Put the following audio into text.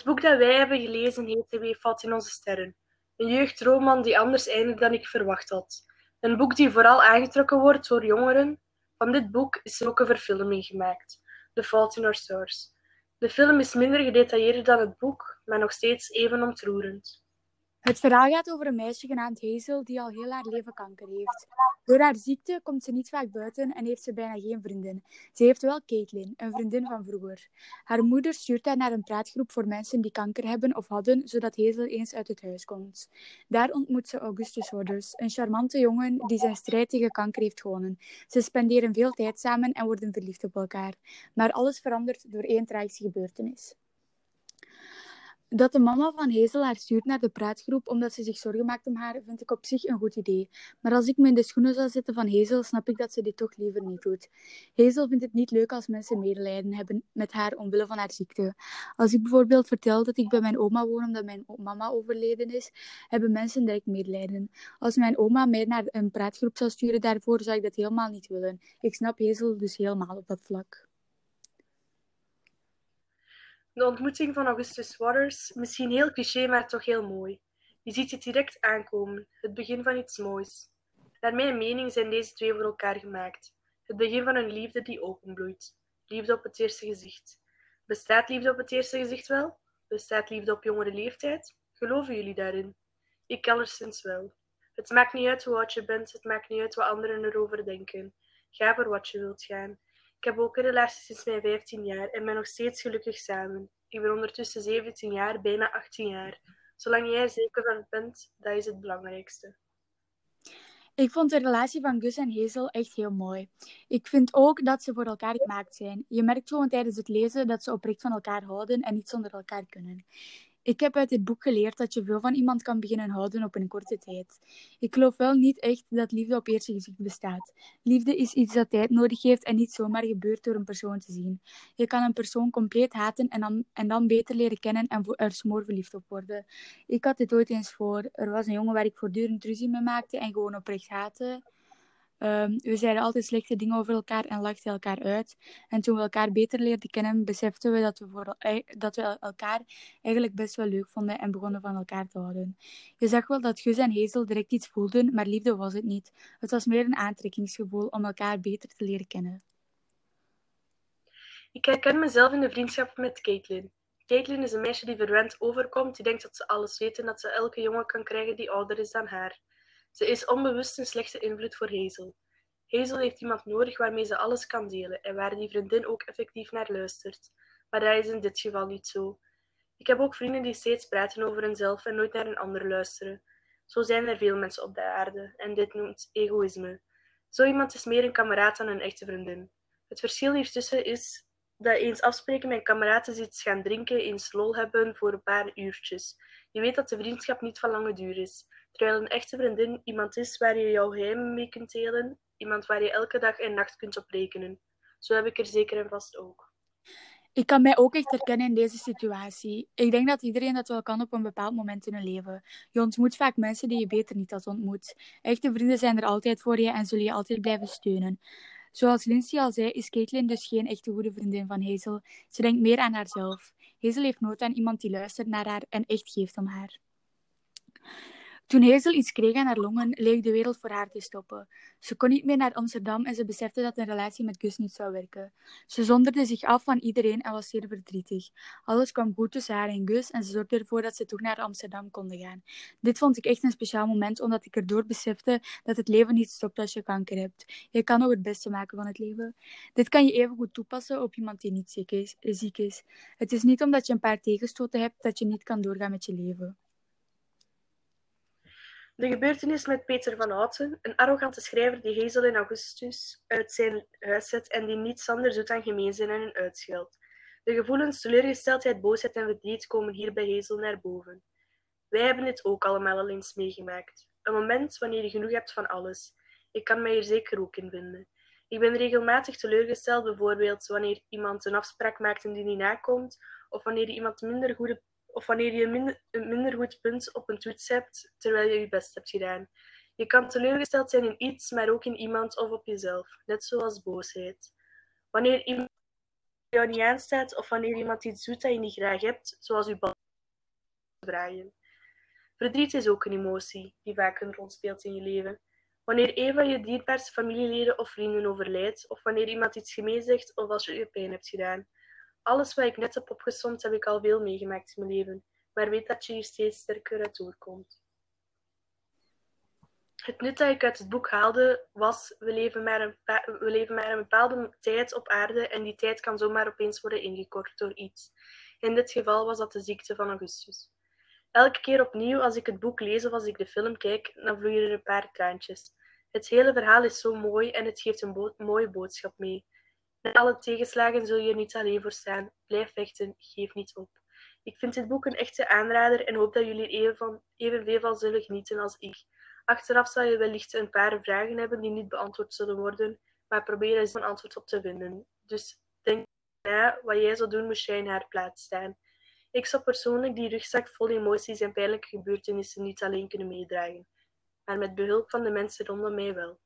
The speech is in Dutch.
Het boek dat wij hebben gelezen heette Wie valt in onze sterren? Een jeugdroman die anders eindigt dan ik verwacht had. Een boek die vooral aangetrokken wordt door jongeren. Van dit boek is ook een verfilming gemaakt, The Fault in Our Stars. De film is minder gedetailleerd dan het boek, maar nog steeds even ontroerend. Het verhaal gaat over een meisje genaamd Hazel die al heel haar leven kanker heeft. Door haar ziekte komt ze niet vaak buiten en heeft ze bijna geen vriendin. Ze heeft wel Caitlin, een vriendin van vroeger. Haar moeder stuurt haar naar een praatgroep voor mensen die kanker hebben of hadden, zodat Hazel eens uit het huis komt. Daar ontmoet ze Augustus Waters, een charmante jongen die zijn strijd tegen kanker heeft gewonnen. Ze spenderen veel tijd samen en worden verliefd op elkaar. Maar alles verandert door één tragische gebeurtenis. Dat de mama van Hazel haar stuurt naar de praatgroep omdat ze zich zorgen maakt om haar, vind ik op zich een goed idee. Maar als ik me in de schoenen zou zetten van Hazel, snap ik dat ze dit toch liever niet doet. Hazel vindt het niet leuk als mensen medelijden hebben met haar omwille van haar ziekte. Als ik bijvoorbeeld vertel dat ik bij mijn oma woon omdat mijn mama overleden is, hebben mensen direct medelijden. Als mijn oma mij naar een praatgroep zou sturen daarvoor, zou ik dat helemaal niet willen. Ik snap Hazel dus helemaal op dat vlak. De ontmoeting van Augustus Waters, misschien heel cliché, maar toch heel mooi. Je ziet het direct aankomen, het begin van iets moois. Naar mijn mening zijn deze twee voor elkaar gemaakt. Het begin van een liefde die openbloeit. Liefde op het eerste gezicht. Bestaat liefde op het eerste gezicht wel? Bestaat liefde op jongere leeftijd? Geloven jullie daarin? Ik alleszins wel. Het maakt niet uit hoe oud je bent, het maakt niet uit wat anderen erover denken. Ga voor wat je wilt gaan. Ik heb ook een relatie sinds mijn 15 jaar en ben nog steeds gelukkig samen. Ik ben ondertussen 17 jaar, bijna 18 jaar. Zolang jij er zeker van bent, dat is het belangrijkste. Ik vond de relatie van Gus en Hazel echt heel mooi. Ik vind ook dat ze voor elkaar gemaakt zijn. Je merkt gewoon tijdens het lezen dat ze oprecht van elkaar houden en niet zonder elkaar kunnen. Ik heb uit dit boek geleerd dat je veel van iemand kan beginnen houden op een korte tijd. Ik geloof wel niet echt dat liefde op eerste gezicht bestaat. Liefde is iets dat tijd nodig heeft en niet zomaar gebeurt door een persoon te zien. Je kan een persoon compleet haten en dan, en dan beter leren kennen en er smoor verliefd op worden. Ik had dit ooit eens voor. Er was een jongen waar ik voortdurend ruzie mee maakte en gewoon oprecht haatte. Um, we zeiden altijd slechte dingen over elkaar en lachten elkaar uit. En toen we elkaar beter leerden kennen, beseften we dat we, voor, dat we elkaar eigenlijk best wel leuk vonden en begonnen van elkaar te houden. Je zag wel dat Gus en Hazel direct iets voelden, maar liefde was het niet. Het was meer een aantrekkingsgevoel om elkaar beter te leren kennen. Ik herken mezelf in de vriendschap met Caitlin. Caitlin is een meisje die verwend overkomt, die denkt dat ze alles weet en dat ze elke jongen kan krijgen die ouder is dan haar. Ze is onbewust een slechte invloed voor Hazel. Hazel heeft iemand nodig waarmee ze alles kan delen en waar die vriendin ook effectief naar luistert. Maar dat is in dit geval niet zo. Ik heb ook vrienden die steeds praten over hunzelf en nooit naar een ander luisteren. Zo zijn er veel mensen op de aarde en dit noemt egoïsme. Zo iemand is meer een kameraad dan een echte vriendin. Het verschil hiertussen is dat eens afspreken met kameraden iets gaan drinken, eens lol hebben voor een paar uurtjes. Je weet dat de vriendschap niet van lange duur is. Terwijl een echte vriendin iemand is waar je jouw geheimen mee kunt delen, iemand waar je elke dag en nacht kunt op rekenen. Zo heb ik er zeker en vast ook. Ik kan mij ook echt herkennen in deze situatie. Ik denk dat iedereen dat wel kan op een bepaald moment in hun leven. Je ontmoet vaak mensen die je beter niet had ontmoet. Echte vrienden zijn er altijd voor je en zullen je altijd blijven steunen. Zoals Lindsay al zei, is Caitlin dus geen echte goede vriendin van Hazel. Ze denkt meer aan haarzelf. Hazel heeft nood aan iemand die luistert naar haar en echt geeft om haar. Toen Hazel iets kreeg aan haar longen, leek de wereld voor haar te stoppen. Ze kon niet meer naar Amsterdam en ze besefte dat een relatie met Gus niet zou werken. Ze zonderde zich af van iedereen en was zeer verdrietig. Alles kwam goed tussen haar en Gus en ze zorgde ervoor dat ze toch naar Amsterdam konden gaan. Dit vond ik echt een speciaal moment, omdat ik erdoor besefte dat het leven niet stopt als je kanker hebt. Je kan ook het beste maken van het leven. Dit kan je even goed toepassen op iemand die niet ziek is. Ziek is. Het is niet omdat je een paar tegenstoten hebt dat je niet kan doorgaan met je leven. De gebeurtenis met Peter van Houten, een arrogante schrijver die Hazel in augustus uit zijn huis zet en die niets anders doet dan gemeen zijn en uitscheldt. De gevoelens, teleurgesteldheid, boosheid en verdriet komen hier bij Hazel naar boven. Wij hebben dit ook allemaal al eens meegemaakt. Een moment wanneer je genoeg hebt van alles. Ik kan mij hier zeker ook in vinden. Ik ben regelmatig teleurgesteld, bijvoorbeeld wanneer iemand een afspraak maakt en die niet nakomt, of wanneer iemand minder goede of wanneer je een minder goed punt op een toets hebt terwijl je je best hebt gedaan. Je kan teleurgesteld zijn in iets, maar ook in iemand of op jezelf, net zoals boosheid. Wanneer iemand jou niet aanstaat of wanneer iemand iets doet dat je niet graag hebt, zoals je bal vragen. Verdriet is ook een emotie die vaak een rol speelt in je leven. Wanneer een van je dierbaarste familieleden of vrienden overlijdt, of wanneer iemand iets gemeen zegt of als je je pijn hebt gedaan. Alles wat ik net heb opgesomd heb ik al veel meegemaakt in mijn leven, maar weet dat je hier steeds sterker uit doorkomt. Het nut dat ik uit het boek haalde was, we leven, maar een we leven maar een bepaalde tijd op aarde en die tijd kan zomaar opeens worden ingekort door iets. In dit geval was dat de ziekte van Augustus. Elke keer opnieuw als ik het boek lees of als ik de film kijk, dan vloeien er een paar traantjes. Het hele verhaal is zo mooi en het geeft een mooie boodschap mee. Na alle tegenslagen zul je er niet alleen voor staan. Blijf vechten, geef niet op. Ik vind dit boek een echte aanrader en hoop dat jullie van, evenveel van zullen genieten als ik. Achteraf zal je wellicht een paar vragen hebben die niet beantwoord zullen worden, maar probeer eens een antwoord op te vinden. Dus denk na wat jij zou doen moest jij in haar plaats staan. Ik zou persoonlijk die rugzak vol emoties en pijnlijke gebeurtenissen niet alleen kunnen meedragen, maar met behulp van de mensen rondom mij wel.